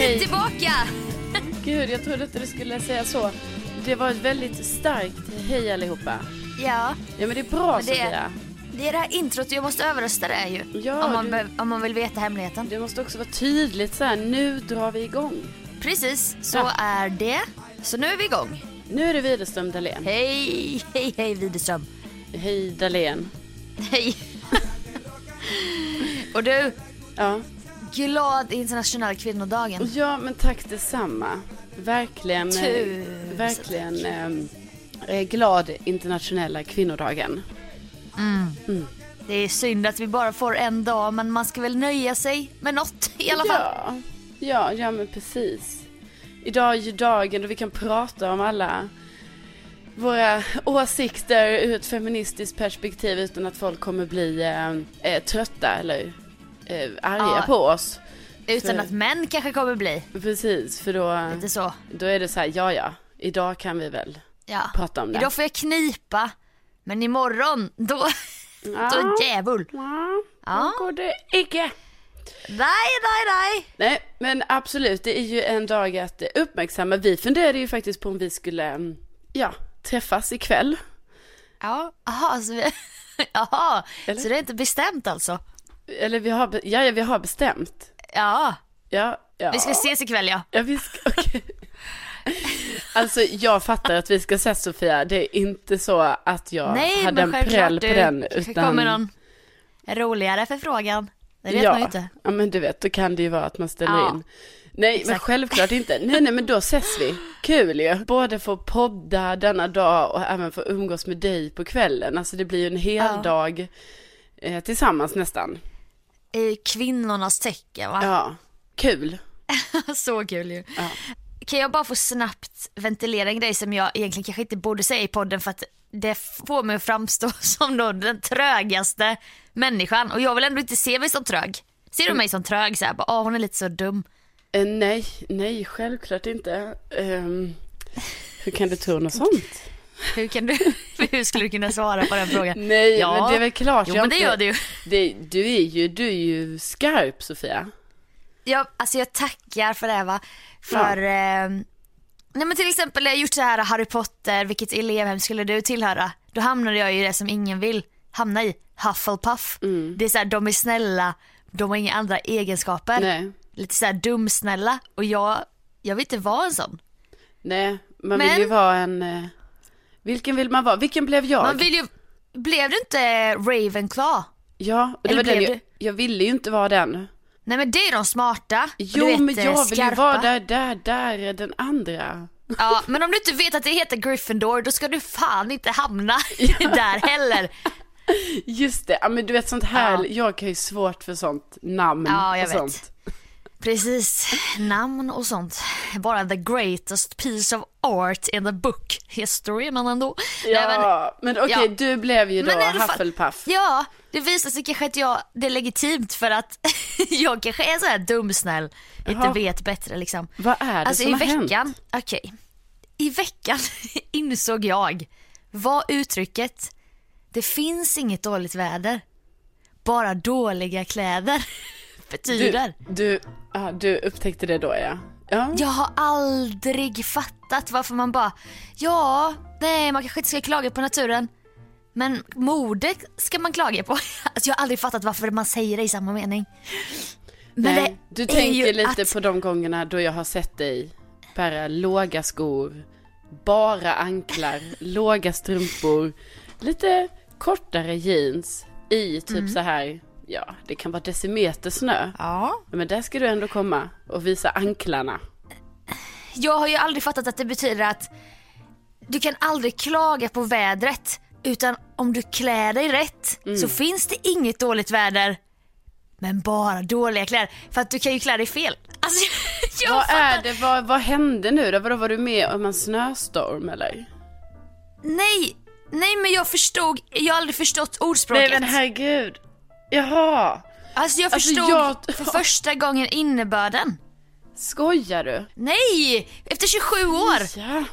Hej. tillbaka! Gud, jag trodde inte du skulle säga så. Det var ett väldigt starkt hej allihopa. Ja, Ja, men det är bra Men det- Sofia. det är det här introt jag måste överrösta det ju. Ja, om, man du- om man vill veta hemligheten. Det måste också vara tydligt så här. nu drar vi igång. Precis, så Ja. är det. Så nu är vi igång. Nu är det Widerström Dahlén. Hej, hej, hej Widerström. Hej Dahlén. Hej. Och du, Ja. Glad internationella kvinnodagen. ja, men tack detsamma. Verkligen, eh, Tusen verkligen eh, eh, glad internationella kvinnodagen. Det är synd att vi bara får en dag, men man ska väl nöja sig med något i alla fall. Ja, ja, ja men precis. Idag är ju dagen då vi kan prata om alla våra åsikter ur ett feministiskt perspektiv utan att folk kommer bli eh, eh, trötta eller eh, arga Ja. på oss. Utan För- att män kanske kommer bli. Precis, för då, Lite så. då är det så här, ja ja, idag kan vi väl Ja. prata om det. Idag får jag knipa, men imorgon, då, då djävul. Ja, Ja. då går det icke. Nej, nej, nej. Nej, men absolut, det är ju en dag att uppmärksamma. Vi funderade ju faktiskt på om vi skulle, mm, ja, träffas ikväll. Ja, aha, så, vi, aha, Eller? så det är inte bestämt alltså? Eller vi har, ja, ja, vi har bestämt. Ja, Ja, ja. vi ska ses ikväll ja. Ja, vi ska, okej. Alltså jag fattar att vi ska ses Sofia, det är inte så att jag nej, hade en men präll på du, den. det kommer någon roligare förfrågan. Det vet ja, man ju inte. Ja men du vet, då kan det ju vara att man ställer Ja. in. Nej men Exakt. självklart inte. Nej nej men då ses vi. Kul ju. Både få podda denna dag och även få umgås med dig på kvällen. Alltså det blir ju en hel Ja. dag eh, tillsammans nästan. I kvinnornas tecken va? Ja, kul. Så kul ju. Ja. Kan jag bara få snabbt ventilera en grej som jag egentligen kanske inte borde säga i podden för att det får mig att framstå som då den trögaste människan och jag vill ändå inte se mig som trög. Ser du mig som trög så här, bara, åh hon är lite så dum. Eh, nej, nej självklart inte. Ehm, hur kan du tro något sånt? Hur, kan du, hur skulle du kunna svara på den frågan? Nej Ja. men det är väl klart. Jo men det gör du ju. Det, du, är ju, du är ju skarp Sofia. Jag, alltså jag tackar för det va. För, eh, nej men till exempel jag gjort så här Harry Potter, vilket elevhem skulle du tillhöra? Då hamnade jag i det som ingen vill hamna i, Hufflepuff. Mm. Det är så här, de är snälla, de har inga andra egenskaper. Nej, Lite så här dumsnälla och jag, jag vill inte vara en sån. nej, man Men- vill ju vara en... eh, Vilken vill man vara? Vilken blev jag? Man vill ju, blev du inte Ravenclaw? Ja, och det Eller var den jag, jag ville ju inte vara den. Nej men det är de smarta. Jo, vet, men eh, jag vill ju skarpa. vara där, där, där är den andra. Ja, men om du inte vet att det heter Gryffindor då ska du fan inte hamna där heller. Just det, ja men du vet sånt här, Ja. jag har ju svårt för sånt namn Ja, jag och vet. sånt. Precis, namn och sånt. Bara the greatest piece of art in the book history men ändå. Nej, men- Ja, men, okej, ja. du blev ju då Hufflepuff. Ja, det visar sig kanske att jag, det är legitimt för att jag kanske är så här dumsnäll, inte Jaha. vet bättre liksom. Vad är det Alltså som i har hänt? veckan, okej. I veckan insåg jag vad uttrycket det finns inget dåligt väder, bara dåliga kläder betyder. Du, du, ja, du upptäckte det då ja. Ja, Jag har aldrig fattat varför man bara, ja, nej man kanske inte ska klaga på naturen. Men modet ska man klaga på. Alltså jag har aldrig fattat varför man säger det i samma mening. Men Nej, du tänker lite att- på de gångerna då jag har sett dig bära låga skor, bara anklar, låga strumpor, lite kortare jeans i typ Mm. så här, ja det kan vara decimeter snö. Ja. Men där ska du ändå komma och visa anklarna. Jag har ju aldrig fattat att det betyder att du kan aldrig klaga på vädret. Utan om du klär dig rätt Mm. så finns det inget dåligt väder. Men bara dåliga kläder. För att du kan ju klä dig fel. Alltså, jag Vad fattar- är det, vad, vad hände nu då? Vadå, var du med om en snöstorm eller? Nej, nej men jag förstod, jag har aldrig förstått ordspråket. Nej men herregud. Jaha, Alltså jag Alltså, förstod jag- för första gången innebörden. skojar du? Nej, efter 27 år. Ja.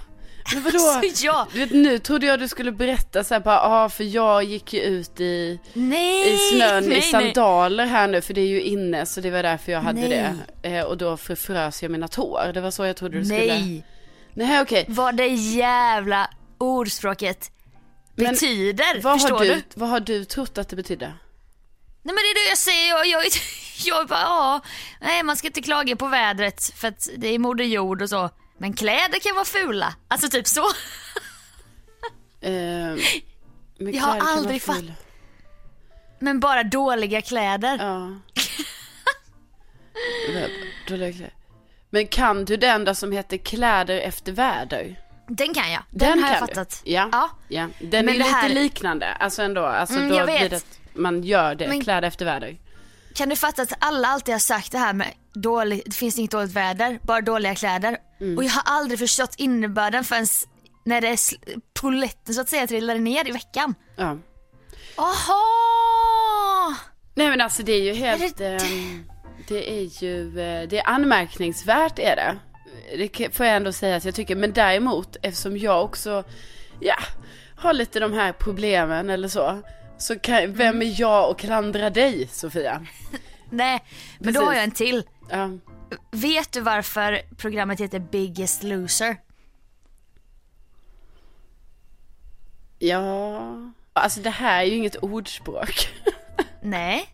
Men vadå? Alltså, ja. Du vet, nu trodde jag du skulle berätta så här bara, ah, för jag gick ju ut i, Nej, i snön nej, i nej. sandaler här nu för det är ju inne så det var därför jag hade Nej. det. Eh, och då förfrös jag mina tår. Det var så jag trodde du skulle. Nej, Nej okej. vad det jävla ordspråket Men betyder. Vad förstår har, du, du? vad har du trott att det betydde? Nej men det är det jag säger, jag, jag, jag bara ja, nej man ska inte klaga på vädret för att det är moder jord och så. Men kläder kan vara fula, alltså typ så. Men Jag har aldrig fatt- fula. Men bara dåliga kläder. Ja. Dåliga kläder. Men kan du den där som heter kläder efter väder? Den kan jag, den, har jag kan du. fattat. Ja, Ja. ja. Den Men är det lite här- liknande, alltså ändå. Alltså Mm, då jag vet. det man gör det, Men- kläder efter väder. Kan du fatta att alla alltid har sagt det här med dålig, det finns inget dåligt väder, bara dåliga kläder. Mm. Och jag har aldrig förstått innebörden förrän när det är polletten så att säga trillade ner i veckan. Ja. Aha! Nej men alltså det är ju helt, Är det- ehm, det är ju, eh, det är anmärkningsvärt är det. Det får jag ändå säga att jag tycker, men däremot eftersom jag också, ja, har lite de här problemen eller så. Så kan, vem Mm. är jag och klandra dig Sofia? Nej, men då Precis. har jag en till. Ja. Vet du varför programmet heter Biggest Loser? Ja, alltså det här är ju inget ordspråk. Nej,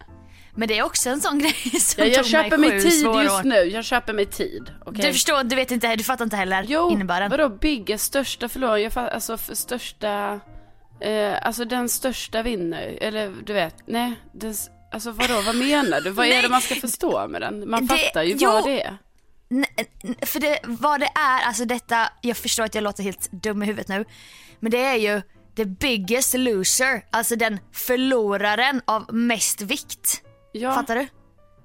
men det är också en sån grej som Ja, jag tog köper mig tid just år. nu, jag köper mig tid. okej? Du förstår, du vet inte, du fattar inte heller Jo, innebörden. vadå biggest, största förlorar, jag fa- alltså för största, eh, alltså den största vinner, eller du vet, nej, den, alltså vadå, vad menar du? Vad är det man ska förstå med den? Man Det- fattar ju jo. vad det är. För det, vad det är, alltså detta, jag förstår att jag låter helt dum i huvudet nu. Men det är ju the biggest loser, alltså den förloraren av mest vikt. Ja, Fattar du?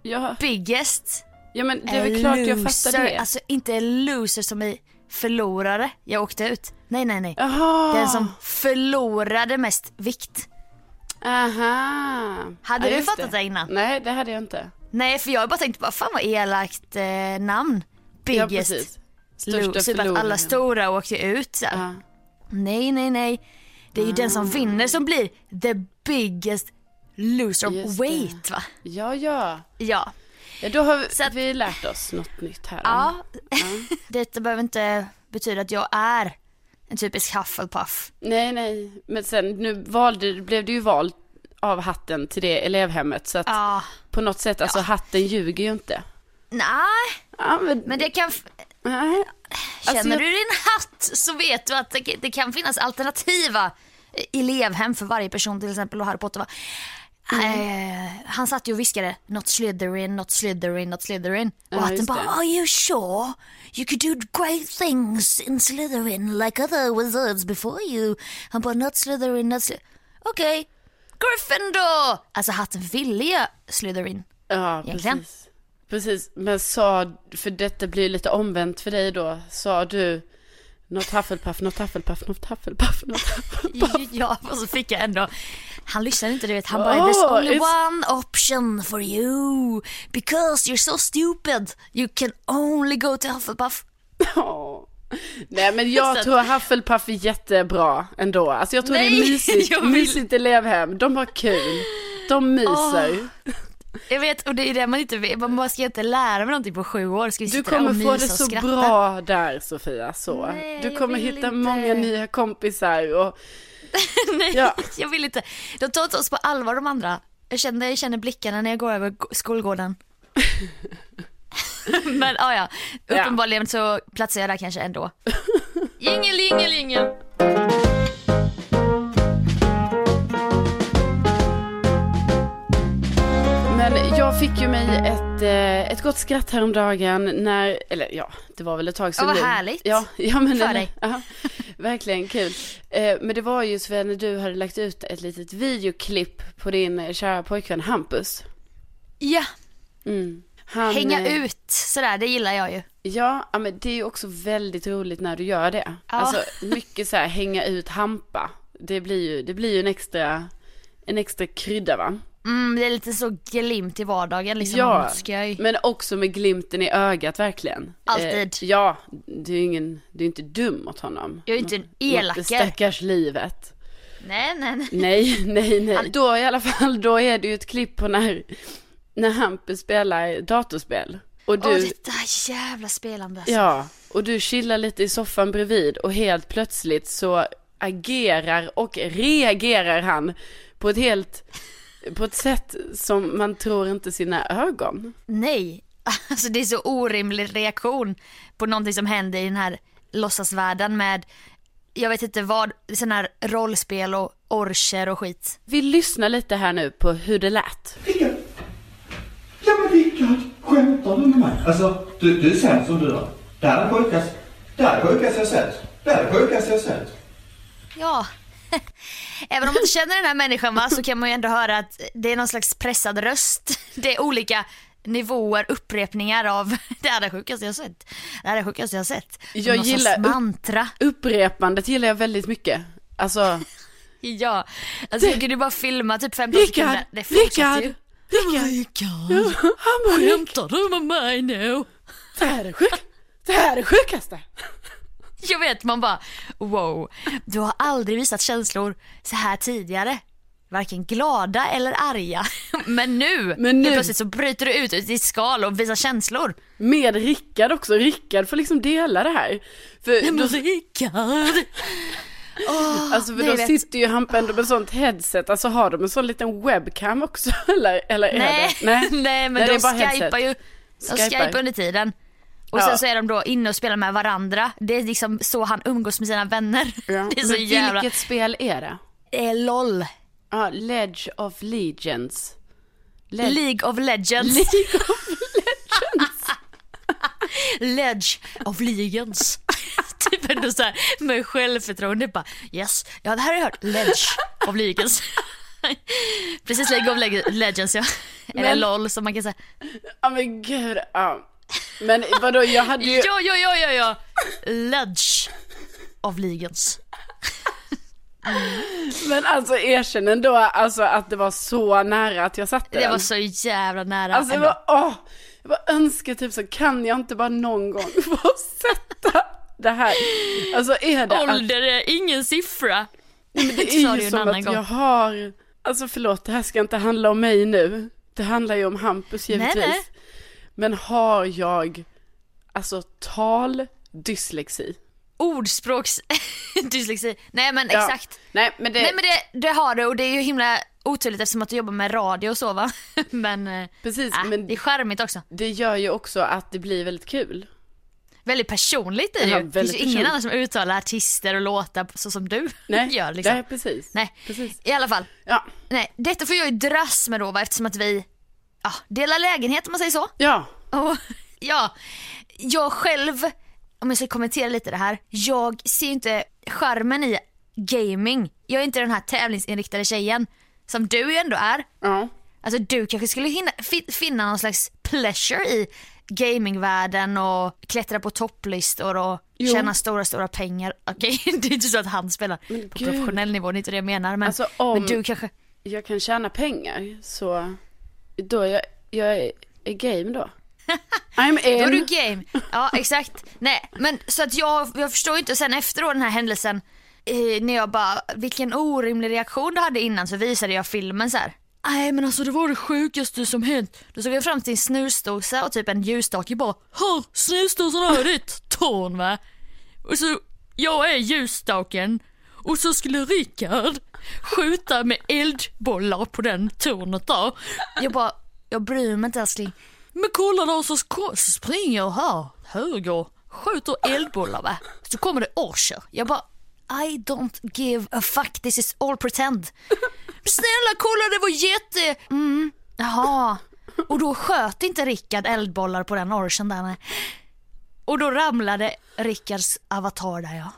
ja, Biggest ja men det är väl klart jag fattar det. Alltså inte loser som i förlorare, jag åkte ut. Nej nej nej. Jaha, Den som förlorade mest vikt. aha. Hade Ja, du fattat det innan? Nej, det hade jag inte. Nej för jag har bara tänkt, vad fan vad elakt eh, namn. Ja, Biggest precis. loser, typ att alla stora åkte ut. Så. Ja. Nej, nej, nej. Det är ju den som vinner som blir the biggest loser of det. weight va? ja, ja. Ja. Ja då har vi, att- vi lärt oss något nytt här. ja. Detta behöver inte betyda att jag är en typisk Hufflepuff. Nej, nej, men sen nu valde, blev du ju vald av hatten till det elevhemmet så att Ja. på något sätt, alltså hatten ljuger ju inte. Nej, Ja, men, men det kan... nej. Känner Alltså, jag- du din hatt så vet du att det, det kan finnas alternativa elevhem för varje person till exempel och Harry Potter var. Eh, han satt ju och viskade not Slytherin, not Slytherin, not Slytherin. Ja, och hatten just bara are you sure you could do great things in Slytherin like other wizards before you. Han bara not Slytherin, not Slytherin. Okej, Gryffindor! Alltså hatten ville ju Slytherin. Ja, Egentligen. precis. Precis, men sa, för detta blir lite omvänt för dig då, sa du något Hufflepuff, något Hufflepuff, något Hufflepuff, något Hufflepuff. Ja, och så fick jag ändå, han lyssnade inte du vet, han bara Oh, there's only it's- one option for you because you're so stupid you can only go to Hufflepuff. Nej men jag tror Hufflepuff är jättebra ändå. Alltså jag tror det är Nej, mysigt, vill- mysigt elevhem. De har kul. De myser. Jag vet och det är det man inte vet, man ska inte lära mig någonting på sju år. Ska vi Du kommer få det så skratta? bra där Sofia. Så. Nej, du kommer hitta inte. många nya kompisar. Och, Nej, Ja. jag vill inte. De tar inte oss på allvar de andra. Jag känner, jag känner blickarna när jag går över gå- skolgården. Men ja, ja. Ja. uppenbarligen så platsar jag där kanske ändå. Jingel, jingel, jingel. Fick ju mig ett, eh, ett gott skratt häromdagen när, eller ja, det var väl ett tag sedan Ja, vad nu. härligt. Ja, ja men För eller- dig. Ja, verkligen kul. Eh, men det var ju Sven när du hade lagt ut ett litet videoklipp på din kära pojkvän Hampus. Ja, Mm. Han, hänga eh, ut sådär, det gillar jag ju. Ja, ja, men det är ju också väldigt roligt när du gör det. Ja. Alltså mycket så här hänga ut hampa. Det blir ju, det blir ju en extra, en extra krydda va? Mm, det är lite så glimt i vardagen liksom. Ja, men också med glimten i ögat verkligen. Alltid. Eh, ja, du är ingen, du är inte dum mot honom. Jag är inte en Mot elake. det stackars livet. Nej, nej, nej. Nej, nej, nej. Han- Då i alla fall, då är det ju ett klipp på när, när Hampus spelar datorspel. Och du, Åh, det där jävla spelande alltså. Ja, och du chillar lite i soffan bredvid och helt plötsligt så agerar och reagerar han på ett helt, på ett sätt som man tror inte sina ögon. Nej, alltså det är så orimlig reaktion på någonting som händer i den här låtsasvärlden med, jag vet inte vad, sån här rollspel och orcher och skit. Vi lyssnar lite här nu på hur det lät. Rickard! Ja men Rickard, skämtar du med mig? Alltså, du, du är sämst som du är. Det här är det sjukaste, det här är det sjukaste jag sett. Det här är det sjukaste jag sett. Ja, även om man inte känner den här människan va, så kan man ju ändå höra att det är någon slags pressad röst. Det är olika nivåer, upprepningar av det här är det sjukaste jag sett. Det här är det sjukaste jag sett. Som Jag någon gillar upp- mantra. Upprepandet gillar jag väldigt mycket. Alltså, Ja, alltså kan du bara filma typ 15 Rickard, sekunder. Det fortsätter ju. Rickard, Rickard, skämtar du med mig nu? det här är det sjuk, det här är det sjukaste. Jag vet, man bara wow, du har aldrig visat känslor så här tidigare. Varken glada eller arga. Men nu, Men nu- plötsligt så bryter du ut i skal och visar känslor. Med Rickard också, Rickard får liksom dela det här. För då, Rickard. Oh, Alltså för då sitter ju Hampa ändå med sånt headset, alltså har de en sån liten webcam också eller, eller är Nej, det? nej, men det är de skypar ju. De Skypar. skypar under tiden. Och Ja. sen så är de då inne och spelar med varandra. Det är liksom så han umgås med sina vänner. Ja. Det är så Men jävla... vilket spel är det? Det är LOL. Ja, Ledge of Legends. Ledge. League of Legends. League of Legends. Ledge of Legends. typ ändå såhär med självförtroende bara yes, ja det här har jag hört. Ledge of Legends. Precis League of Leg- Legends ja. Eller Men- LOL som man kan säga. Ja men gud, ja. Men vadå, jag hade ju... Ja, ja, ja, ja, ja. Ledge of Legends. Men alltså erkänn ändå alltså att det var så nära att jag satte Det den. var så jävla nära. Alltså jag ändå. bara, åh, jag bara önskar typ så kan jag inte bara någon gång få sätta det här. Alltså är det att, Ålder är ingen siffra. Nej, men det är ju som att gång. jag har, alltså förlåt det här ska inte handla om mig nu. Det handlar ju om Hampus givetvis. Nej, nej. Men har jag, alltså? Ordspråks dyslexi. Nej men Ja. exakt. Nej men det, Nej men det, det har du och det är ju himla otydligt eftersom att du jobbar med radio och så va. men, äh, precis, äh, men det är charmigt också. det gör ju också att det blir väldigt kul. Väldigt personligt är det Ja, ju. Det finns ju ingen annan som uttalar artister och låtar så som du Nej, gör liksom. nej precis. Nej, Precis. i alla fall. Ja, Nej, detta får jag ju dras med då va, eftersom att vi ja, delar lägenhet om man säger så. ja, Och, ja, jag själv, om jag ska kommentera lite det här, jag ser inte charmen i gaming. Jag är inte den här tävlingsinriktade tjejen som du ju ändå är. ja. Alltså du kanske skulle hinna, fi, finna någon slags pleasure i gamingvärlden och klättra på topplistor och Jo. tjäna stora, stora pengar. Okej, det är inte så att han spelar på gud. professionell nivå, det är inte det jag menar. Men, Alltså, om- men du kanske, Jag kan tjäna pengar så då är jag, jag är, är game då. I'm då är du in. game. Ja exakt. Nej men så att jag, jag förstår inte, sen efter då den här händelsen, eh, när jag bara, vilken orimlig reaktion du hade innan så visade jag filmen så här. Nej men alltså det var det sjukaste som hänt. Då såg jag fram till en snusdosa och typ en ljusstake bara, här snusdosan har ditt torn va. Och så, jag är ljusstaken och så skulle Rickard skjuta med eldbollar på den tornet där. Jag bara, jag bryr mig inte älskling. Men kolla då så, så springer jag här, höger, skjuter eldbollar va. Så kommer det orcher. Jag bara, I don't give a fuck, this is all pretend. Snälla kolla det var jätte... Mm, jaha. Och då sköt inte Rickard eldbollar på den orchen där nej. Och då ramlade Rickards avatar där ja.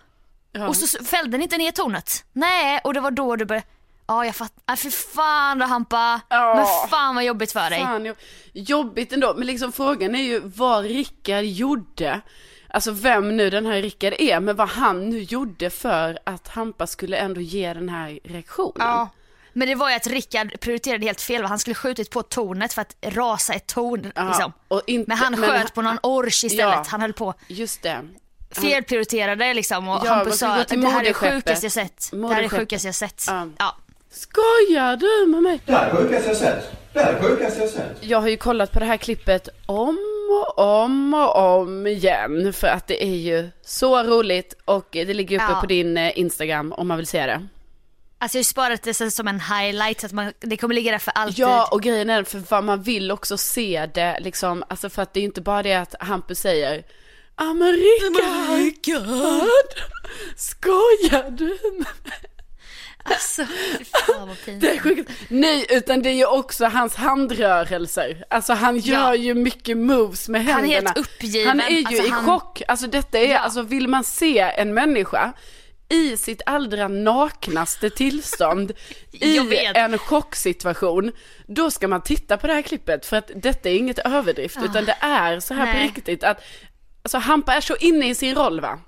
Ja. Och så fällde den inte ner tornet. Nej, och det var då du började... Ja, jag fattar. Ah, för fan då Hampa. Ja. Men fan vad jobbigt för dig. Fan, jo- jobbigt ändå, men liksom frågan är ju vad Rickard gjorde. Alltså vem nu den här Rickard är, men vad han nu gjorde för att Hampa skulle ändå ge den här reaktionen. Ja. Men det var ju att Rickard prioriterade helt fel. Han skulle skjutit på tornet för att rasa ett torn. Ja, Liksom. inte- men han men- sköt på någon orch istället. Ja. Han höll på. Just det. Felprioriterade liksom och Ja, Hampus sa att det här är sjukaste jag sett. Det här är sjukaste jag sett. Ja. Ja. Skojar du med mig? Det här är det sjukaste jag sett. Det här är det sjukaste jag sett. Jag har ju kollat på det här klippet om och om och om igen för att det är ju så roligt och det ligger uppe Ja. på din eh, Instagram om man vill se det. Alltså jag har sparat det sen som en highlight så att man, det kommer ligga där för alltid. Ja, och grejen är för vad man vill också se det liksom, alltså för att det är ju inte bara det att Hampus säger Men Rickard, skojar du med mig? Alltså, fan vad pinsamt. Det är sjukt. Nej, utan det är ju också hans handrörelser. Alltså han gör Ja. ju mycket moves med Han är händerna. helt uppgiven. Han är ju Alltså, i han- chock. Alltså detta är, Ja. alltså vill man se en människa i sitt allra naknaste tillstånd i en chocksituation, då ska man titta på det här klippet för att detta är inget överdrift utan det är så här på Nej. riktigt att, alltså Hampa är så inne i sin roll va.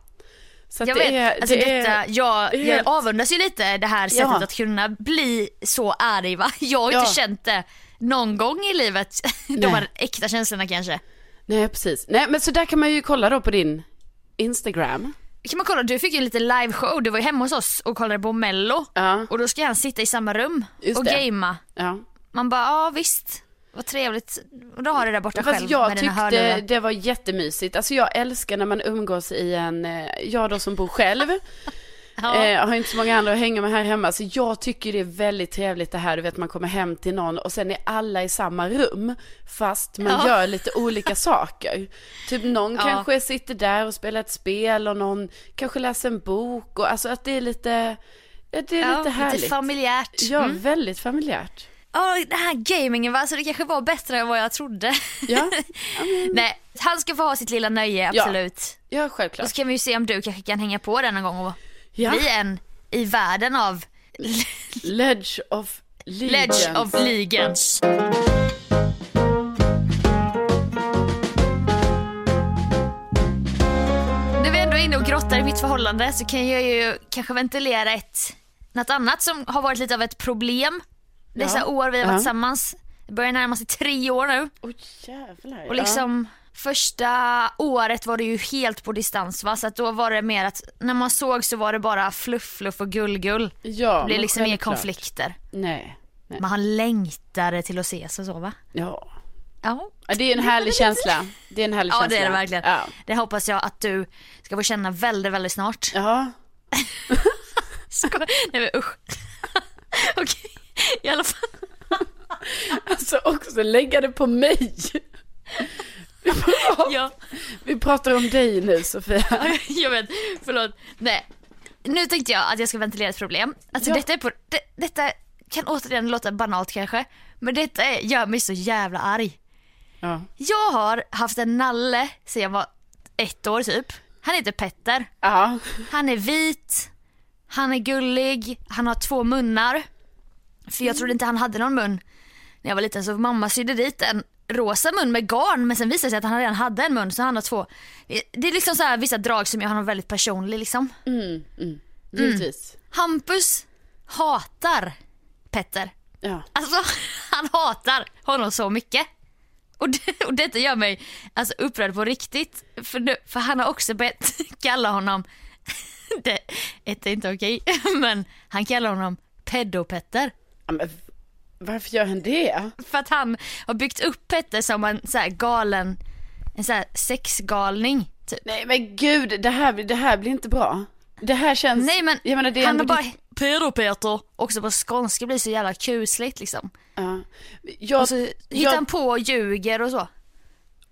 Så Jag det vet, är, alltså det detta, är, jag, jag helt- avundas ju lite det här sättet Ja. att kunna bli så arg va. Jag har Ja. inte känt det någon gång i livet, de här äkta känslorna kanske. Nej precis, nej men så där kan man ju kolla då på din Instagram. Kan man kolla, du fick ju en liten liveshow, du var ju hemma hos oss och kollade på mello. Ja. Och då ska han sitta i samma rum Just och gamea. Ja. Man bara, ja visst, vad trevligt. Och då har du det där borta Fast själv jag med dina tyckte hörlurar. det var jättemysigt. Alltså jag älskar när man umgås i en, eh, jag då som bor själv, Ja. eh, har inte så många andra att hänga med här hemma. Så jag tycker det är väldigt trevligt det här, du vet man kommer hem till någon och sen är alla i samma rum. Fast man Ja. gör lite olika saker. Typ någon Ja. kanske sitter där och spelar ett spel och någon kanske läser en bok. Och alltså att det är lite, det är lite härligt. lite familjärt. Ja, Mm. väldigt familjärt. Ja, den här gamingen va, så det kanske var bättre än vad jag trodde. Ja, Nej, han ska få ha sitt lilla nöje, Ja. absolut. ja Och självklart. så kan vi ju se om du kanske kan hänga på den någon gång och Ja. bli en i världen av Ledge of Legends. Ledge of Legends. När vi ändå är inne och grottar i mitt förhållande så kan jag ju kanske ventilera ett, något annat som har varit lite av ett problem dessa Ja. år vi har varit Ja. tillsammans. Det börjar närma sig tre år nu. Oj jävlar. Och liksom första året var det ju helt på distans va, så att då var det mer att när man såg så var det bara fluff, fluff och gull-gull. ja. ja, Det blev men liksom inga självklart. konflikter. Nej. nej. Man längtade till att ses och så va? Ja. Ja. ja. Det är en härlig känsla. Det är en härlig Ja känsla. det är det verkligen. Ja. Det hoppas jag att du ska få känna väldigt, väldigt snart. ja. Skoj. Nej men usch. Okej, i alla fall. Alltså också lägga det på mig. Vi pratar, Ja, vi pratar om dig nu Sofia. jag vet, förlåt. Nej, nu tänkte jag att jag ska ventilera ett problem. Alltså Ja. detta är på, det, detta kan återigen låta banalt kanske, men detta är, gör mig så jävla arg. Ja. Jag har haft en nalle sedan jag var ett år typ. Han heter Petter. Ja. Han är vit, han är gullig, han har två munnar. För jag trodde inte han hade någon mun. när jag var liten så mamma sydde dit en rosa mun med garn men sen visade det sig att han redan hade en mun så han har två. Det är liksom så här vissa drag som gör honom väldigt personlig liksom. Mm, mm. Givetvis. Hampus hatar Petter. Ja. Alltså han hatar honom så mycket. Och, det, och detta gör mig alltså, upprörd på riktigt. För, nu, för han har också börjat kalla honom, det ett är inte okej, men han kallar honom pedopetter. Ja, men varför gör han det? För att han har byggt upp Petter som en så här galen, en så här sexgalning. Typ. Nej men gud, det här, det här blir inte bra. Det här känns... Nej men jag menar, det är han har bara, pedopeter, också på skånska blir så jävla kusligt liksom. Ja. Jag, Och så hittar jag, han på och ljuger och så.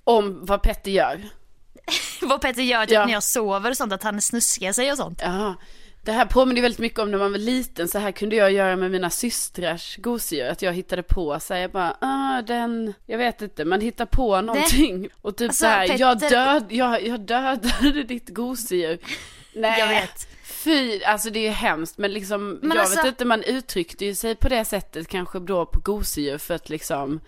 Om vad Petter gör. Vad Petter gör typ Ja. när jag sover och sånt, att han snuskar sig och sånt. Ja. Det här påminner väldigt mycket om när man var liten. Så här kunde jag göra med mina systrars gosedjur. Att jag hittade på så här, jag bara, ah den, jag vet inte, man hittar på någonting. Och typ Alltså, så här, jag, död, jag, jag dödade ditt gosedjur. Nej. Jag vet. Fy, alltså det är ju hemskt. Men liksom, Men jag alltså- vet inte, man uttryckte ju sig på det sättet kanske då på gosedjur för att liksom,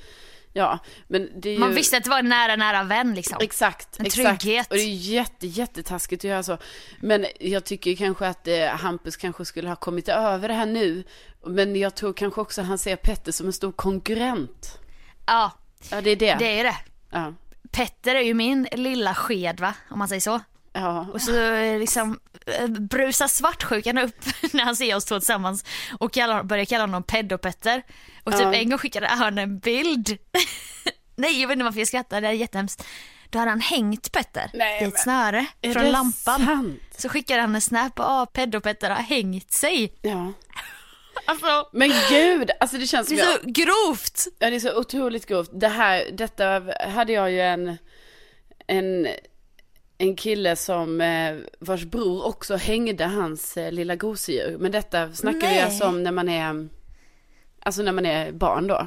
ja. Men det är ju... Man visste att det var en nära, nära vän liksom. Exakt, En exakt. trygghet. Och det är jätte, jättetaskigt att göra så. Men jag tycker kanske att eh, Hampus kanske skulle ha kommit över det här nu. Men jag tror kanske också att han ser Petter som en stor konkurrent. Ja, Ja, det är det. det är det. Ja. Petter är ju min lilla sked va, om man säger så. Ja. Och så eh, liksom eh, brusar svartsjukan upp när han ser oss två tillsammans och kallar, börjar kalla honom pedopetter. Och typ Ja. en gång skickade han en bild. Nej jag vet inte varför jag skrattar, det är jättehemskt. Då hade han hängt Petter Nej, i ett snöre från det lampan. sant? Så skickade han en snap och ah, pedopetter har hängt sig. Ja. Alltså Men gud, alltså det känns det som är jag... så grovt. Ja, det är så otroligt grovt. Det här, detta hade jag ju en, en, en kille som, eh, vars bror också hängde hans eh, lilla gosedjur. Men detta snackar vi Nej. alltså om när man är, alltså när man är barn då.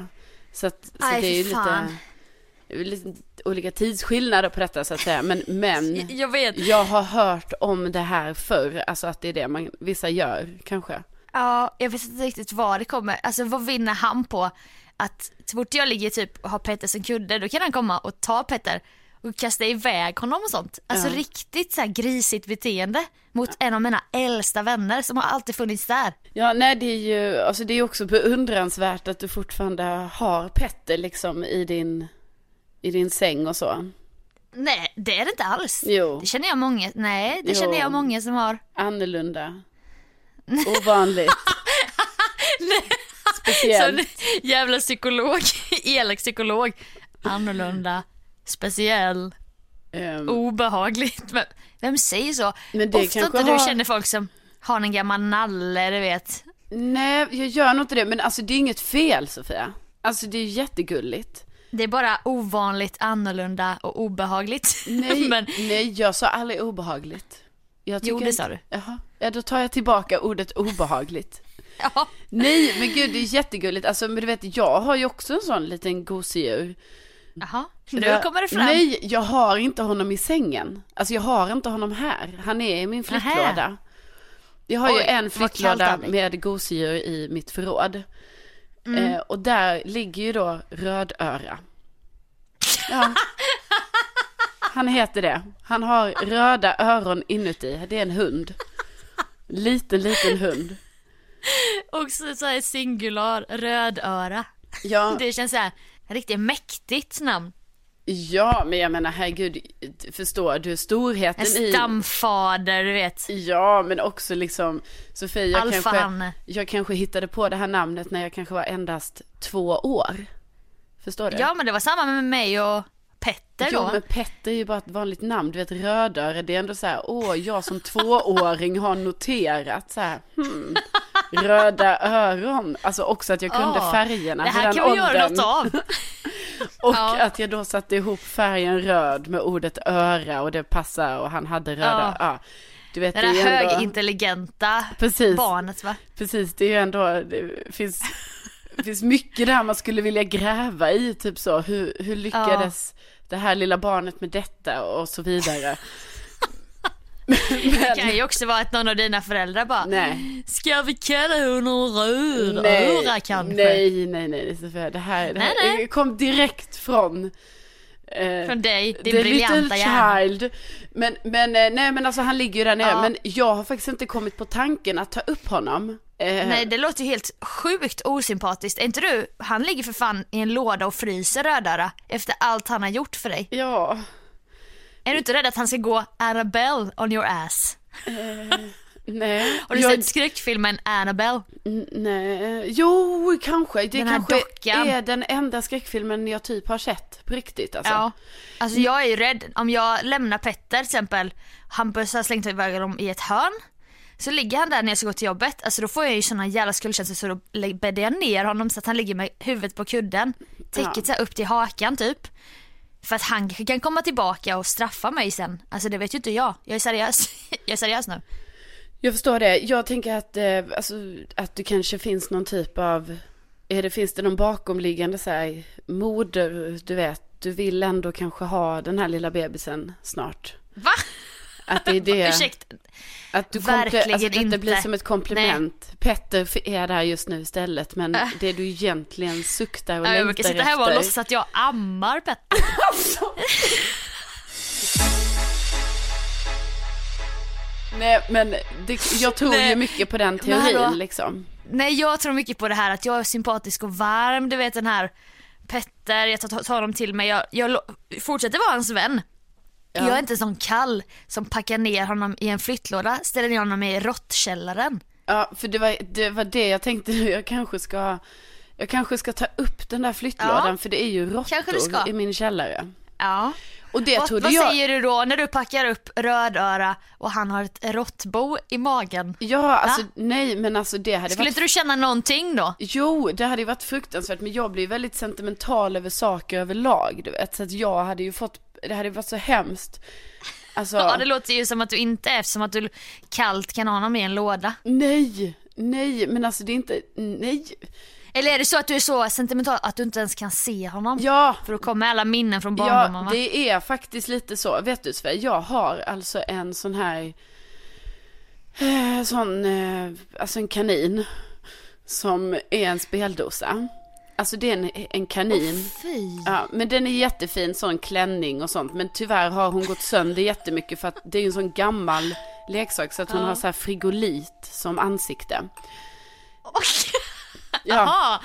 Så, att, så Aj, det är ju lite, lite olika tidsskillnader på detta så att säga. Men, men Jag vet. jag har hört om det här förr, alltså att det är det man, vissa gör kanske. Ja, jag vet inte riktigt vad det kommer, alltså vad vinner han på att så fort jag ligger typ och har Petter som kudde då kan han komma och ta Petter och kasta iväg honom och sånt. Alltså Ja. riktigt så grisigt beteende mot en av mina äldsta vänner som har alltid funnits där. Ja, nej det är ju, alltså det är också beundransvärt att du fortfarande har Petter liksom i din, i din säng och så. Nej, det är det inte alls. Jo. Det känner jag många, nej det Jo. känner jag många som har. Annorlunda. Ovanligt. Speciellt. en jävla psykolog, elak psykolog. Annorlunda, speciell, Ehm, obehagligt. Men vem säger så? Men det Ofta inte du har- känner folk som har en gammal nalle, du vet. nej, jag gör nog inte det. Men alltså det är inget fel Sofia. Alltså det är jättegulligt. Det är bara ovanligt, annorlunda och obehagligt. Nej, Men, nej jag sa aldrig obehagligt. Jag jo, det sa du. Jaha, ja då tar jag tillbaka ordet obehagligt. Ja. Nej, men gud det är jättegulligt. Alltså men du vet, jag har ju också en sån liten gosedjur. Jaha, nu Jag- kommer det fram. Nej, jag har inte honom i sängen. Alltså jag har inte honom här. Han är i min flyttlåda. Jag har ju Oj, en vad kallt flyttlåda med gosedjur i mitt förråd. Mm. Eh, och där ligger ju då rödöra. Ja. Han heter det. Han har röda öron inuti. Det är en hund. Liten, liten hund. Och så, så här singular, rödöra. Ja, Det känns så här riktigt mäktigt namn. ja, men jag menar herregud, förstår du storheten En i... stamfader, du vet. Ja, men också liksom, Sofie, jag kanske, jag kanske hittade på det här namnet när jag kanske var endast två år. Förstår du? Ja men det var samma med mig och Petter Jo, då. men Petter är ju bara ett vanligt namn. Du vet, Rödöre, det är ändå så här, åh, jag som tvååring har noterat så här, hmm, röda öron. Alltså också att jag kunde Ja, färgerna Det här kan vi göra åldern. något av. Och Ja. att jag då satte ihop färgen röd med ordet öra och det passar och han hade röda, ja. Du vet, Det det är där ändå, högintelligenta Precis. barnet va. Precis, det är ju ändå, det finns, det finns mycket där man skulle vilja gräva i, typ så, hur, hur lyckades det här lilla barnet med detta och så vidare. Det kan ju också vara att någon av dina föräldrar bara Nej. Ska vi kalla honom röd Nej, kanske? nej, nej, nej, Sofia. Det här, det här Nej, nej. kom direkt från eh, Från dig, din The briljanta hjärna. child. Men, men, eh, nej men alltså han ligger ju där nere. Ja. Men jag har faktiskt inte kommit på tanken att ta upp honom. Eh, Nej det låter ju helt sjukt osympatiskt. Är inte du, han ligger för fan i en låda och fryser rödöra efter allt han har gjort för dig. Ja, Är du inte rädd att han ska gå Annabelle on your ass? nej. Har du jag, sett skräckfilmen Annabelle? n- Nej, jo kanske. Det Den kanske dockan. är den enda skräckfilmen jag typ har sett på riktigt alltså. Ja. Alltså jag är ju rädd, om jag lämnar Petter till exempel, så här slängt iväg honom i ett hörn. Så ligger han där när jag ska gå till jobbet, alltså då får jag ju såna jävla skuldkänslor så då bäddar jag ner honom så att han ligger med huvudet på kudden. Täcket Ja. upp till hakan typ. För att han kanske kan komma tillbaka och straffa mig sen. Alltså det vet ju inte jag. Jag är seriös. jag är seriös nu. Jag förstår det. Jag tänker att, eh, alltså, att det kanske finns någon typ av, är det, finns det någon bakomliggande så här, moder, du vet, du vill ändå kanske ha den här lilla bebisen snart. Va? Att det är det. Ursäkta. Att du Verkligen komple- alltså, detta inte. blir som ett komplement. Petter f- är där just nu istället, men det du egentligen suktar och Jag längtar brukar sitta efter. här och låtsas att jag ammar Petter. Nej, men det, jag tror Nej. ju mycket på den teorin liksom. Nej jag tror mycket på det här att jag är sympatisk och varm, du vet den här Petter, jag tar, tar honom till mig, jag, jag fortsätter vara hans vän. Ja. Jag är inte sån kall som packar ner honom i en flyttlåda, ställer ner honom i råttkällaren. Ja, för det var, det var det jag tänkte nu. Jag kanske ska, jag kanske ska ta upp den där flyttlådan, Ja. för det är ju råttor i min källare. Ja. Och det Vad, trodde vad jag... säger du då när du packar upp rödöra och han har ett råttbo i magen? Ja, alltså nej, men alltså det hade Skulle varit... inte du känna någonting då? Jo, det hade ju varit fruktansvärt, men jag blir väldigt sentimental över saker överlag, du vet. Så att jag hade ju fått, det hade varit så hemskt. Alltså, Ja det låter ju som att du inte är eftersom att du kallt kan ha honom i en låda. nej, nej, men alltså det är inte, nej. Eller är det så att du är så sentimental att du inte ens kan se honom? Ja, För då kommer alla minnen från barndomen Ja, det är faktiskt lite så. Vet du Sverige, jag har alltså en sån här, eh, sån, eh, alltså en kanin som är en speldosa. Alltså det är en, en kanin. Fy. Ja, men den är jättefin, sån klänning och sånt. Men tyvärr har hon gått sönder jättemycket för att det är en sån gammal leksak så att hon har så här frigolit som ansikte. Ja, Jaha.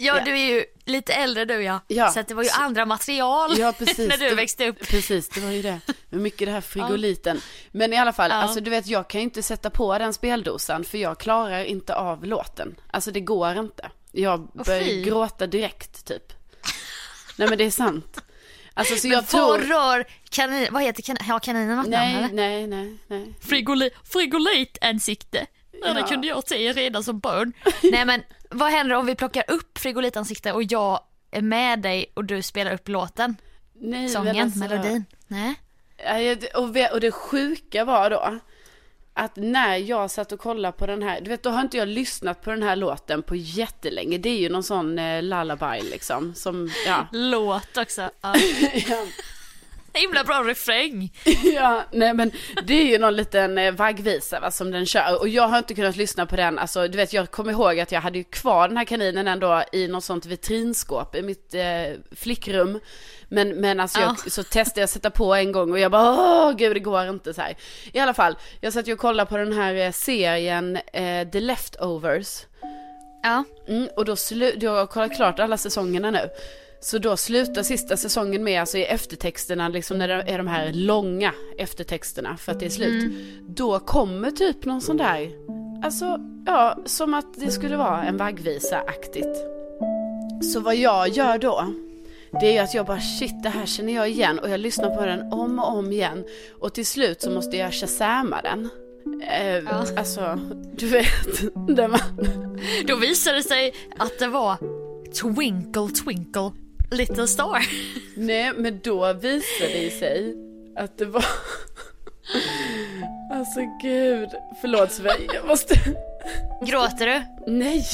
Ja, Ja. du är ju lite äldre du ja. Ja. Så det var ju andra material Ja, precis. när du Det- växte upp. Precis, det var ju det. Men mycket det här frigoliten. Men i alla fall, Ja. alltså du vet jag kan ju inte sätta på den speldosan för jag klarar inte av låten. Alltså det går inte. Jag fy. gråta direkt typ. Nej men det är sant. Alltså så Men jag vad tror... rör kanin, vad heter kanin, har kaninen något namn Nej, eller? nej, nej, nej. Frigoli, frigolitansikte. Ja. Det kunde jag se redan som barn. Nej men vad händer om vi plockar upp frigolitansikte och jag är med dig och du spelar upp låten? nej Sången, alltså- melodin? Nej? Och det sjuka var då att när jag satt och kollade på den här, du vet då har inte jag lyssnat på den här låten på jättelänge. Det är ju någon sån eh, lullaby liksom som, ja. Låt också. Ja. Himla bra refräng. Ja, nej men det är ju någon liten eh, vaggvisa va, som den kör. Och jag har inte kunnat lyssna på den, alltså du vet jag kommer ihåg att jag hade ju kvar den här kaninen ändå i något sånt vitrinskåp i mitt eh, flickrum. Men, men alltså jag, Ja. så testade jag att sätta på en gång och jag bara åh gud det går inte så här. I alla fall, jag satt ju och kollade på den här eh, serien eh, The Leftovers. Ja. Mm, och då slu- jag har kollat klart alla säsongerna nu. Så då slutar sista säsongen med, alltså i eftertexterna, liksom när det är de här långa eftertexterna för att det är slut. Då kommer typ någon sån där, alltså ja, som att det skulle vara en vaggvisa-aktigt. Så vad jag gör då, det är ju att jag bara shit det här känner jag igen och jag lyssnar på den om och om igen. Och till slut så måste jag shazama den. Eh, Alltså, du vet, där man... Då visade det sig att det var Twinkle Twinkle Little Star. Nej, men då visade det sig att det var... Alltså gud, förlåt Sverige, jag måste... Gråter du? Nej!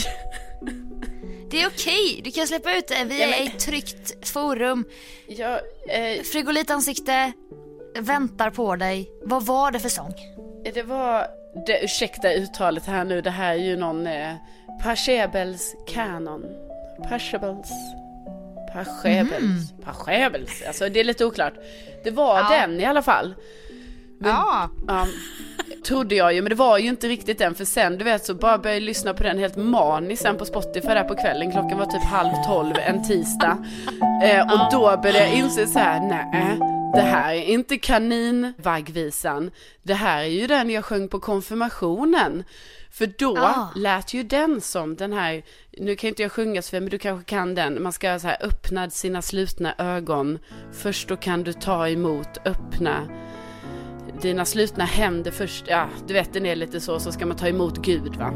Det är okej, du kan släppa ut det. Vi är i ett tryggt forum. Jag, eh, Frigolitansikte, väntar på dig. Vad var det för sång? Det var, det, ursäkta uttalet här nu, det här är ju någon eh, Pachelbels kanon. Pachelbels. Pachelbels. Pachelbels. Alltså det är lite oklart. Det var Ja. den i alla fall. Men, Ja. ja, trodde jag ju, men det var ju inte riktigt den. För sen, du vet, så bara började jag lyssna på den helt maniskt sen på Spotify där på kvällen. Klockan var typ halv tolv en tisdag. Eh, och då började jag inse så här, nej. Det här är inte kaninvaggvisan. Det här är ju den jag sjöng på konfirmationen. För då Ah. lät ju den som den här, nu kan inte jag sjunga Sofia, men du kanske kan den. Man ska så här öppna sina slutna ögon. Först då kan du ta emot, öppna dina slutna händer först. Ja, du vet den är lite så, så ska man ta emot Gud va.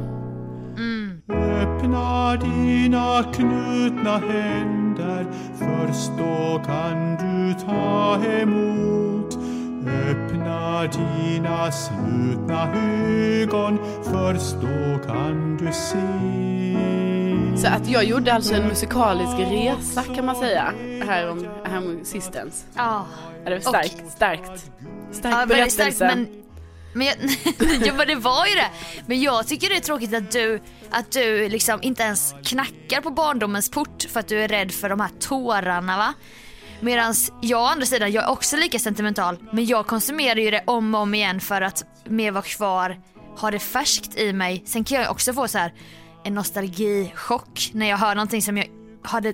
Öppna dina knutna händer, först då kan du ta emot. Öppna dina slutna ögon, först då kan du se. Så att jag gjorde alltså en musikalisk resa kan man säga. Här om, här om sistens. Ja. Det var starkt, starkt. Stark Ja, väldigt starkt berättelse. men, men, jag, ja, men det var ju det. Men jag tycker det är tråkigt att du, att du liksom inte ens knackar på barndomens port för att du är rädd för de här tårarna va. Medan jag å andra sidan, jag är också lika sentimental men jag konsumerar ju det om och om igen för att mer vara kvar, ha det färskt i mig. Sen kan jag också få så här en nostalgichock när jag hör någonting som jag hade,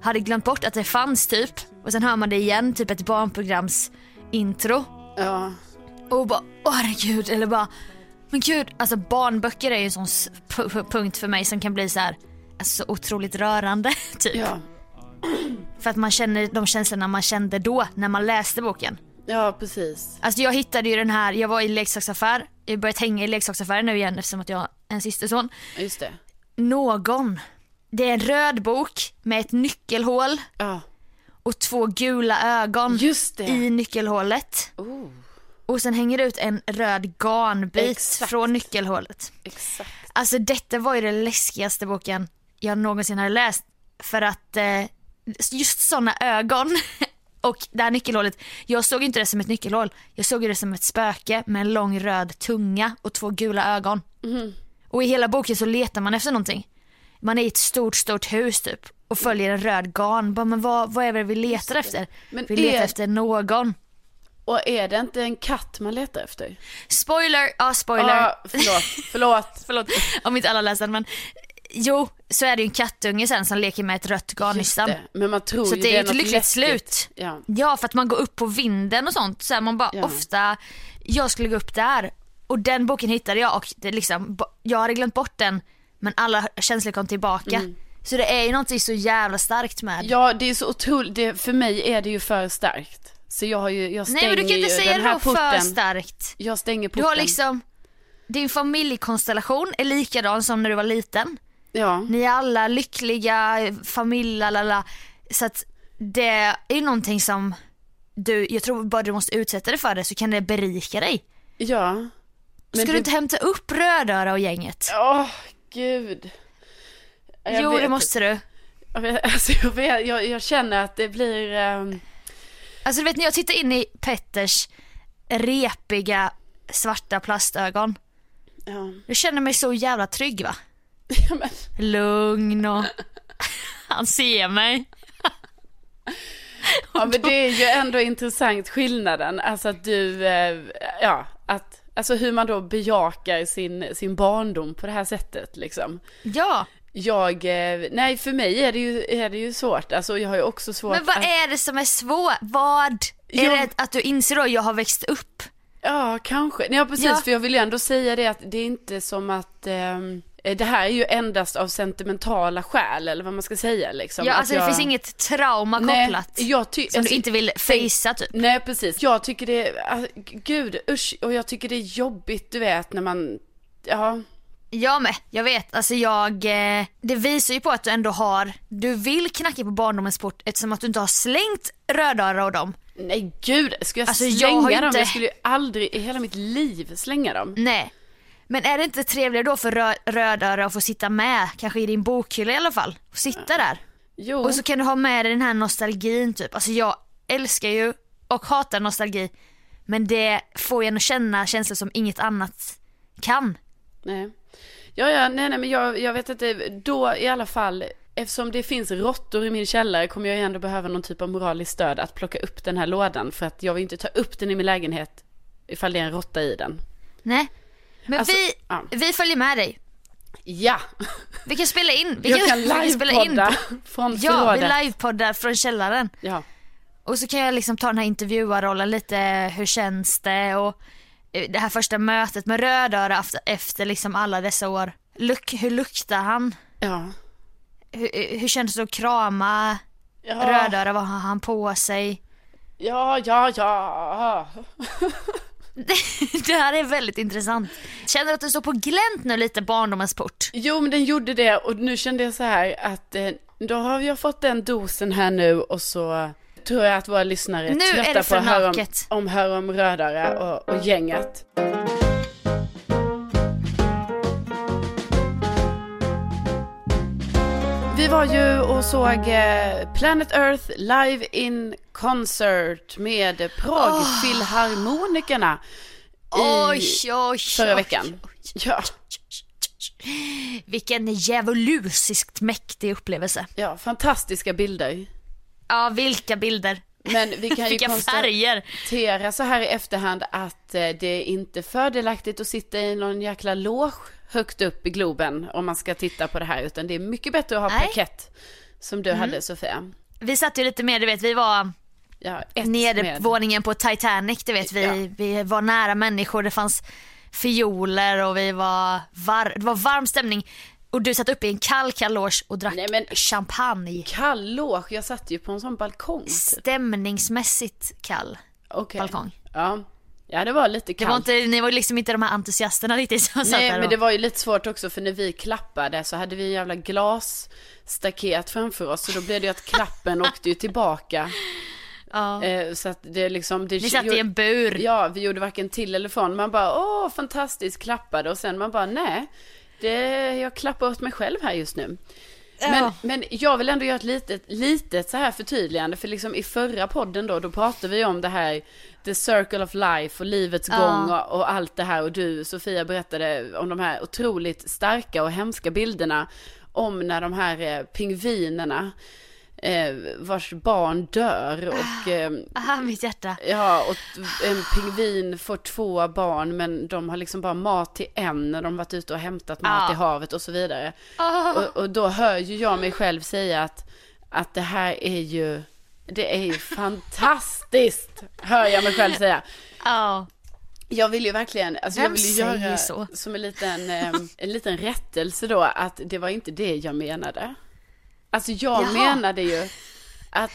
hade glömt bort att det fanns typ. Och sen hör man det igen, typ ett barnprograms intro. Ja. Och bara, åh herregud, eller bara, men gud, alltså barnböcker är ju en sån punkt för mig som kan bli så här, alltså så otroligt rörande typ. Ja. För att man känner de känslorna man kände då när man läste boken. ja, precis. Alltså jag hittade ju den här, jag var i leksaksaffär, jag har börjat hänga i leksaksaffärer nu igen eftersom att jag har en systerson. Just det. Någon. Det är en röd bok med ett nyckelhål Ja. och två gula ögon i nyckelhålet. Oh, Och sen hänger det ut en röd garnbit Exakt. från nyckelhålet. exakt. Alltså detta var ju den läskigaste boken jag någonsin hade läst. För att eh, just sådana ögon och det här nyckelhålet. Jag såg inte det som ett nyckelhål. Jag såg det som ett spöke med en lång röd tunga och två gula ögon. Och i hela boken så letar man efter någonting. Man är i ett stort, stort hus typ och följer en röd garn. Bara, men vad, vad är det vi letar efter? Men vi letar är- efter någon. Och är det inte en katt man letar efter? Spoiler, ja spoiler. Ja, förlåt, förlåt. Förlåt om inte alla läser men jo så är det ju en kattunge sen som leker med ett rött garnnystan. Men man tror Så ju det är ju ett lyckligt läskigt. slut. Ja. Ja för att man går upp på vinden och sånt. Så här, man bara Ja. ofta, jag skulle gå upp där och den boken hittade jag och det liksom, jag hade glömt bort den men alla känslor kom tillbaka. Så det är ju någonting så jävla starkt med. Mm. ja, det är så otroligt. Det, för mig är det ju för starkt. Så jag har ju, jag stänger Nej men du kan inte säga det för starkt. Jag stänger porten. Du har liksom, din familjekonstellation är likadan som när du var liten. Ja, Ni är alla lyckliga, familj, lalala. Så att det är någonting som du, jag tror bara du måste utsätta dig för det så kan det berika dig. ja. Ska det- du inte hämta upp Rödöra och gänget? Åh, gud. Jag jo vet det måste du. Jag, vet, alltså, jag, vet, jag, jag känner att det blir... ehm, Alltså du vet när jag tittar in i Petters repiga svarta plastögon. ja. Jag känner mig så jävla trygg va? Ja, men, Lugn och han ser mig. ja, men det är ju ändå intressant skillnaden. Alltså att du, eh, ja, att, alltså hur man då bejakar sin, sin barndom på det här sättet liksom. Ja, Jag, eh, nej för mig är det ju, är det ju svårt. Alltså jag har ju också svårt men vad att, är det som är svårt? Vad? Är Jo. det att du inser då att jag har växt upp? Ja, kanske. Nej, ja, precis. Ja. För jag vill ju ändå säga det att det är inte som att ehm, det här är ju endast av sentimentala skäl, eller vad man ska säga liksom. Ja, Att alltså det jag- finns inget trauma Nej, kopplat jag ty- som alltså, du inte vill facea typ. Nej, precis. Jag tycker det är, ah, gud, usch, och jag tycker det är jobbigt, du vet, när man, ja, Jag med, jag vet. Alltså jag, eh, det visar ju på att du ändå har, du vill knacka på barndomens port eftersom att du inte har slängt Rödöra och dem. nej gud, ska jag Alltså, jag slänga har ju dem? inte- Jag skulle ju aldrig i hela mitt liv slänga dem. Nej. Men är det inte trevligare då för rö- Rödöra att få sitta med, kanske i din bokhylla i alla fall, och sitta där? Jo, Och så kan du ha med dig den här nostalgin typ. Alltså jag älskar ju och hatar nostalgi. Men det får en att känna känslor som inget annat kan. Nej. Ja, ja, nej, nej, men jag, jag vet inte, då i alla fall, eftersom det finns råttor i min källare kommer jag ändå behöva någon typ av moraliskt stöd att plocka upp den här lådan. För att jag vill inte ta upp den i min lägenhet ifall det är en råtta i den. Nej. Men Alltså, vi, ja. vi följer med dig. Ja, Vi kan spela in. Vi jag kan vi kan livepodda från Ja, vi förrådet. livepoddar från källaren. Ja, Och så kan jag liksom ta den här intervjuarrollen lite, hur känns det och det här första mötet med Rödöra efter, efter liksom alla dessa år. Luk, hur luktar han? ja. Hur, eh, hur känns det att krama Ja, Rödöra? Vad har han på sig? ja, ja, ja. Det här är väldigt intressant. Känner du att du står på glänt nu lite barndomens port? Jo, men den gjorde det och nu kände jag så här att eh, då har jag fått den dosen här nu och så tror jag att våra lyssnare är Nu är trötta det på att höra om, om, höra om Rödare och, och gänget. Vi var ju och såg eh, Planet Earth live in concert med Pragfilharmonikerna i Oj, oj, förra veckan. oj. Ja, Vilken djävulusiskt mäktig upplevelse. ja, fantastiska bilder. Ja, vilka bilder. Men vi kan ju konstatera så här i efterhand att eh, det är inte fördelaktigt att sitta i någon jäkla loge högt upp i Globen om man ska titta på det här, utan det är mycket bättre att ha Nej. Mm. parkett som du hade Sofia. Vi satt ju lite mer, du vet, vi var Ja, ett nere med. på våningen på Titanic, du vet. Vi, Ja. vi var nära människor, det fanns fioler och vi var var, det var varm stämning. Och du satt uppe i en kall, kall loge och drack Nej, men- champagne. Kall loge, jag satt ju på en sån balkong. typ. Stämningsmässigt kall. Okej. balkong. Ja. ja, det var lite Det var kallt. inte, ni var liksom inte de här entusiasterna riktigt som satt Nej, där men och- det var ju lite svårt också för när vi klappade så hade vi en jävla glasstaket framför oss så då blev det ju att klappen åkte ju tillbaka. ja. Eh, så att det liksom... Det Ni satt i en bur. Ja, vi gjorde varken till eller från. Man bara, åh, fantastiskt, klappade. Och sen man bara, nej, det, jag klappar åt mig själv här just nu. Men, Ja. men jag vill ändå göra ett litet, litet så här förtydligande. För liksom i förra podden då, då pratade vi om det här, the circle of life och livets Ja. gång och, och allt det här. Och du, Sofia, berättade om de här otroligt starka och hemska bilderna. Om när de här eh, pingvinerna, eh, vars barn dör och... Eh, Aha, mitt hjärta. Ja, och en pingvin får två barn men de har liksom bara mat till en när de varit ute och hämtat mat Ja. i havet och så vidare. Ah. Och, och då hör ju jag mig själv säga att, att det här är ju, det är ju fantastiskt, hör jag mig själv säga. Ja. Jag vill ju verkligen, alltså jag vill ju göra så? som en liten, eh, en liten rättelse då att det var inte det jag menade. Alltså jag Jaha. menade ju att,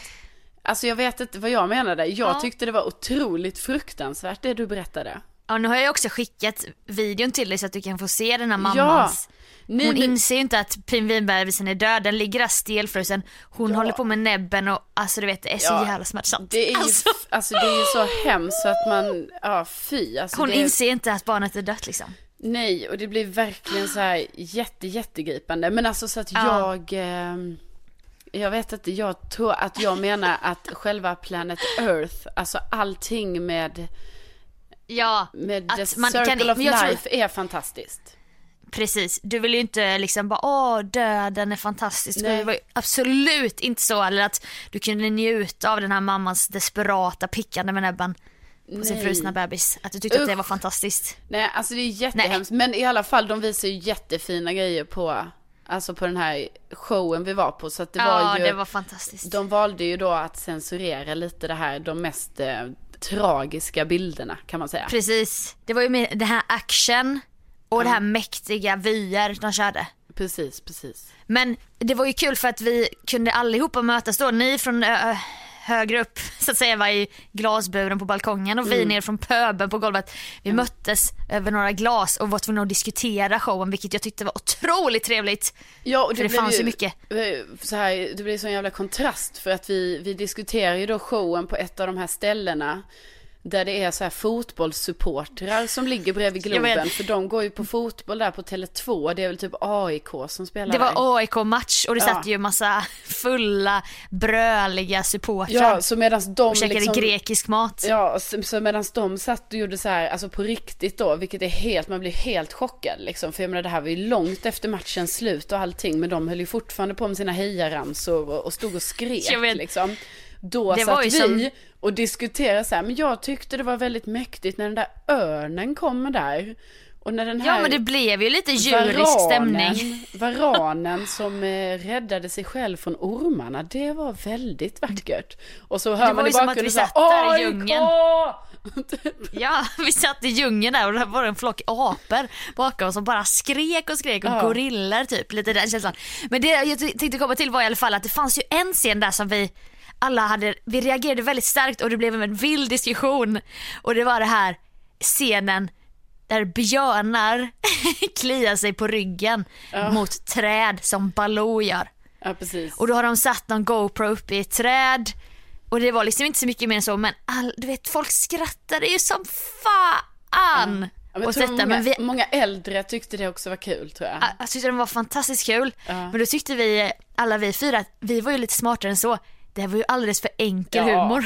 alltså jag vet inte vad jag menade. Jag Ja. tyckte det var otroligt fruktansvärt det du berättade. ja, nu har jag också skickat videon till dig så att du kan få se den här mammans. Ni, Hon men- inser ju inte att pingvinbebisen är död, den ligger där stelfrusen. Hon håller på med näbben och alltså du vet det är så Ja, jävla smärtsamt. det är ju, alltså, alltså, det är ju så hemskt så att man, ja fy. Alltså, hon det, inser inte att barnet är dött liksom. Nej, och det blir verkligen så här jätte, jättegripande. Men alltså så att Ja. jag, eh, jag vet inte, jag tror att jag menar att själva Planet Earth, alltså allting med, Ja, med the man kan- circle of jag tror- life är fantastiskt. precis. Du vill ju inte liksom bara åh döden är fantastisk. Nej. Det var ju absolut inte så. Eller att du kunde njuta av den här mammans desperata pickande med näbben på sin Nej. frusna bebis. Att du tyckte att det Usch. var fantastiskt. Nej, alltså det är jättehemskt. Men i alla fall, de visar ju jättefina grejer på, alltså på den här showen vi var på. Så att det ja, var ju, det var fantastiskt. de valde ju då att censurera lite det här, de mest eh, tragiska bilderna kan man säga. Precis. Det var ju med det här action och det här mäktiga vyer de körde. Precis, precis. Men det var ju kul för att vi kunde allihopa mötas då. Ni från högre upp så att säga var i glasburen på balkongen och Mm. vi ner från pöbeln på golvet. Vi möttes över några glas och var tvungna att diskutera showen vilket jag tyckte var otroligt trevligt. Ja, och För det blev fanns ju mycket. eh, Så här, det blir så en jävla kontrast för att vi, vi diskuterar ju då showen på ett av de här ställena. Där det är så här fotbollssupportrar som ligger bredvid. Globen. För de går ju på fotboll där på Tele2. Det är väl typ AIK som spelar Det var AIK-match och det Ja. satt ju massa fulla, bröliga supportrar Ja, så medan de och käkade liksom... grekisk mat. Ja, så, så medan de satt och gjorde så här, alltså på riktigt då, vilket är helt, man blir helt chockad liksom. För jag menar det här var ju långt efter matchens slut och allting, men de höll ju fortfarande på med sina hejaramsor och, och stod och skrek Jag vet. liksom. Då Det satt vi som- och diskuterade så här, men jag tyckte det var väldigt mäktigt när den där örnen kommer där. Och när den här Ja men det blev ju lite djurisk stämning. Varanen som eh, räddade sig själv från ormarna, det var väldigt vackert. Och så hör Det man i bakgrunden vi satt där i "AIK!" djungeln. Ja, vi satt i djungeln där och det var en flock apor bakom oss som bara skrek och skrek och Ja. gorillor typ, lite den känslan. Men det jag tänkte komma till var i alla fall att det fanns ju en scen där som vi alla hade, vi reagerade väldigt starkt och det blev en vild diskussion och det var det här scenen där björnar kliar sig på ryggen mot träd som Baloo gör. Ja. Och då har de satt någon GoPro uppe i ett träd. Och det var liksom inte så mycket mer än så men all, du vet folk skrattade ju som fan Ja, jag åt tror detta. många, Men vi, många äldre tyckte det också var kul tror jag. jag, tyckte den var fantastiskt kul. Ja. Men då tyckte vi, alla vi fyra, att vi var ju lite smartare än så. Det här var ju alldeles för enkel Ja, humor.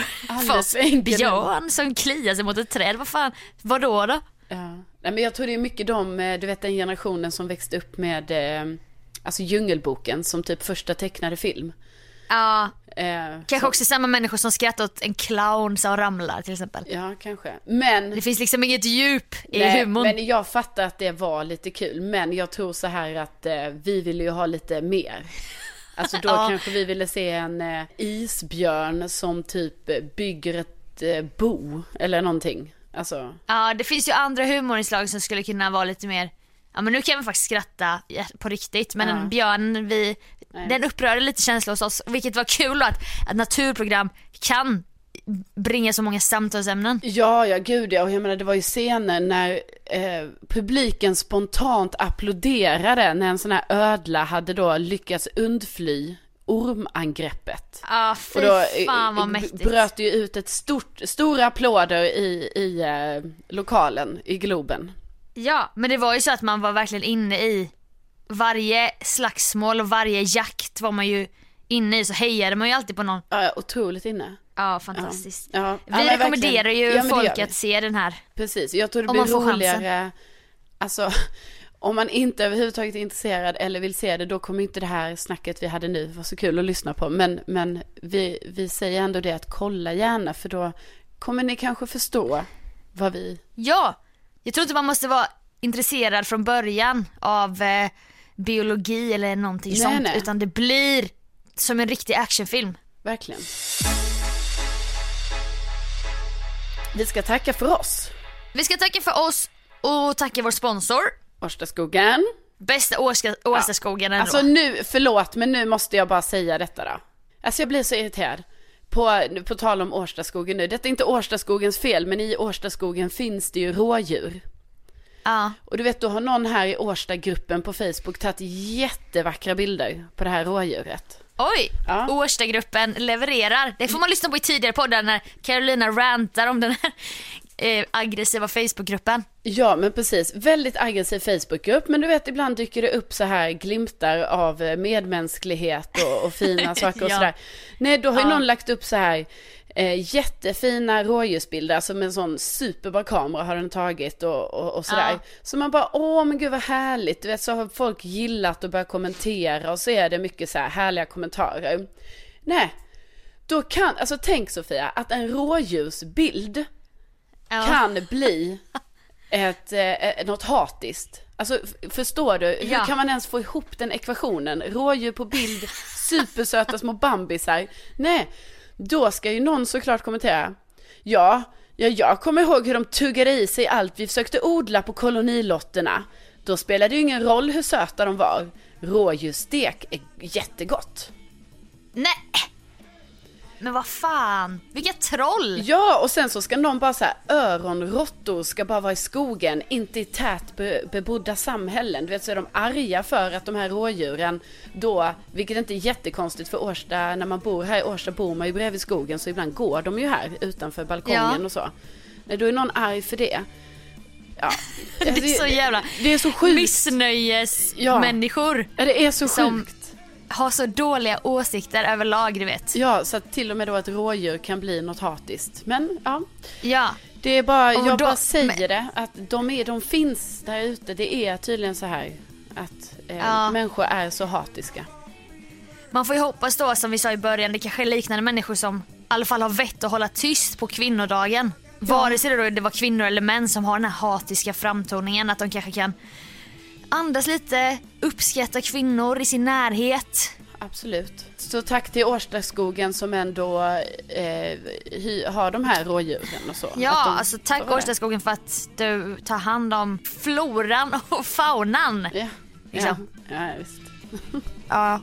för för enkel björn som kliar sig mot ett träd, vad fan, vadå då? Ja. Nej, men jag tror det är mycket de, eh, du vet den generationen som växte upp med eh, alltså Djungelboken som typ första tecknade film. Ja, Eh, kanske så- också samma människor som skrattar åt en clown som ramlar till exempel. Ja, kanske. Men, Det finns liksom inget djup i nej, humorn. men jag fattar att det var lite kul. Men jag tror så här att eh, vi ville ju ha lite mer. Alltså då Ja. kanske vi ville se en eh, isbjörn som typ bygger ett eh, bo eller någonting. Alltså, Ja, det finns ju andra humorinslag som skulle kunna vara lite mer, ja men nu kan vi faktiskt skratta på riktigt men Ja. en björn, vi, Nej. den upprörde lite känslor hos oss, vilket var kul att, att naturprogram kan bringa så många samtalsämnen. Ja, ja, gud ja. Och jag menar, det var ju scener när eh, publiken spontant applåderade när en sån här ödla hade då lyckats undfly ormangreppet. Ja, fy Och då eh, fan vad b- mäktigt. bröt det ju ut ett stort, stora applåder i, i eh, lokalen, i Globen. Ja, men det var ju så att man var verkligen inne i varje slagsmål och varje jakt var man ju inne i, så hejade man ju alltid på någon. Ja, otroligt inne. Ja, fantastiskt. Ja. Ja, Vi rekommenderar ju Ja, folk att se den här. Precis, jag tror det blir roligare. Alltså, om man inte överhuvudtaget är intresserad eller vill se det, då kommer inte det här snacket vi hade nu vara så kul att lyssna på. Men, men vi, vi säger ändå det att kolla gärna, för då kommer ni kanske förstå vad vi... Ja, jag tror inte man måste vara intresserad från början av eh, biologi eller någonting Nej, sånt. nej. Utan det blir som en riktig actionfilm. Verkligen. Vi ska tacka för oss. Vi ska tacka för oss och tacka vår sponsor. Årstaskogen. Bästa Årstaskogen ändå. Alltså nu, förlåt, men nu måste jag bara säga detta då. Alltså jag blir så irriterad. På, på tal om Årstaskogen nu. Detta är inte Årstaskogens fel, men i Årstaskogen finns det ju rådjur. ja. Och du vet, då har någon här i Årstagruppen på Facebook tagit jättevackra bilder på det här rådjuret. Oj, Ja. Årstagruppen levererar. Det får man lyssna på i tidigare poddar när Carolina rantar om den här eh, aggressiva Facebookgruppen. Ja, men precis. Väldigt aggressiv Facebookgrupp, men du vet, ibland dyker det upp så här glimtar av eh, medmänsklighet och, och fina saker och Ja. sådär. Nej, då har ju Ja. någon lagt upp så här eh, jättefina rådjursbilder, alltså med en sån superbra kamera har den tagit och, och, och sådär. Ja. Så man bara, åh men gud vad härligt, du vet, så har folk gillat och börjat kommentera och så är det mycket så här härliga kommentarer. Nej, då kan, alltså tänk Sofia, att en rådjursbild Ja. kan bli ett, eh, något hatiskt. Alltså förstår du? Hur Ja. kan man ens få ihop den ekvationen? Rådjur på bild, supersöta små bambisar. Nej, då ska ju någon såklart kommentera. Ja, ja, jag kommer ihåg hur de tuggade i sig allt vi försökte odla på kolonilotterna. Då spelade det ju ingen roll hur söta de var. Rådjursstek är jättegott. Nej! Men vad fan, vilka troll! Ja, och sen så ska någon bara så här, öronråttor ska bara vara i skogen, inte i tät be, bebodda samhällen. Du vet så är de arga för att de här rådjuren då, vilket inte är jättekonstigt för Årsta, när man bor här i Årsta bor man ju bredvid skogen så ibland går de ju här utanför balkongen Ja. och så. Nej, då är någon arg för det. Ja. Det är så jävla Det är så sjukt. missnöjesmänniskor Ja, det är så som- sjukt. Har så dåliga åsikter överlag, du vet. Ja, så att till och med då ett rådjur kan bli något hatiskt. Men ja, Ja, det är bara, Och jag då- bara säger men- det, att de, är, de finns där ute. Det är tydligen så här att eh, Ja. människor är så hatiska. man får ju hoppas då som vi sa i början, det kanske är liknande människor som i alla fall har vett att hålla tyst på kvinnodagen. Vare sig det då det var kvinnor eller män som har den här hatiska framtoningen, att de kanske kan andas lite, uppskatta kvinnor i sin närhet. Absolut. Så tack till Årstaskogen som ändå eh, hy, har de här rådjuren och så. Ja, de alltså tack Årstaskogen för att du tar hand om floran och faunan. där. Ja, Liksom. ja, ja visst. Ja.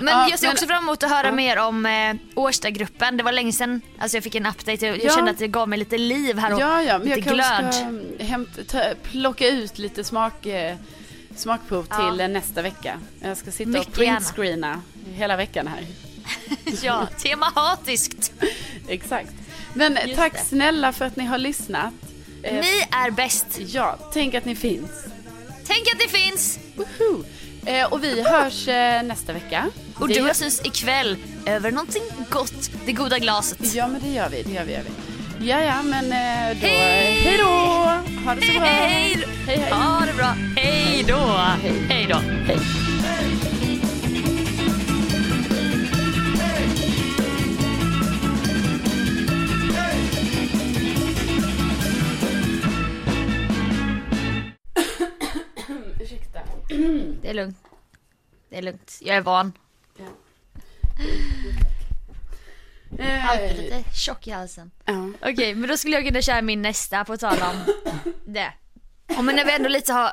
Men Ja, jag ser men- också fram emot att höra ja. mer om eh, Årstagruppen. Det var länge sedan alltså jag fick en update. Jag, jag Ja. kände att det gav mig lite liv här och Ja, ja, men jag lite kanske glöd. ska mm, hämta, ta, plocka ut lite smak, eh, smakprov Ja. till eh, nästa vecka. Jag ska sitta Mycket och printscreena hela veckan här. Ja, tematiskt. Exakt. Men Just tack det. snälla för att ni har lyssnat. Eh, Ni är bäst. Ja, tänk att ni finns. Tänk att det finns. Woho! Eh, och vi hörs eh, nästa vecka. Och Det du och jag syns ikväll över någonting gott. Det goda glaset. Ja, men det gör vi. Det gör vi. Gör vi. Ja, ja, men eh, då... Hej! Hej då! Ha det så bra! Hej! Hej, hej! Ha det bra. Hej då. Hej då. Hej. Ursäkta. Det är lugnt. Det är lugnt. Jag är van. Alltid Eh, lite tjock i halsen. ja. Okej, men då skulle jag kunna köra min nästa på tal om det. Och men när vi ändå lite har...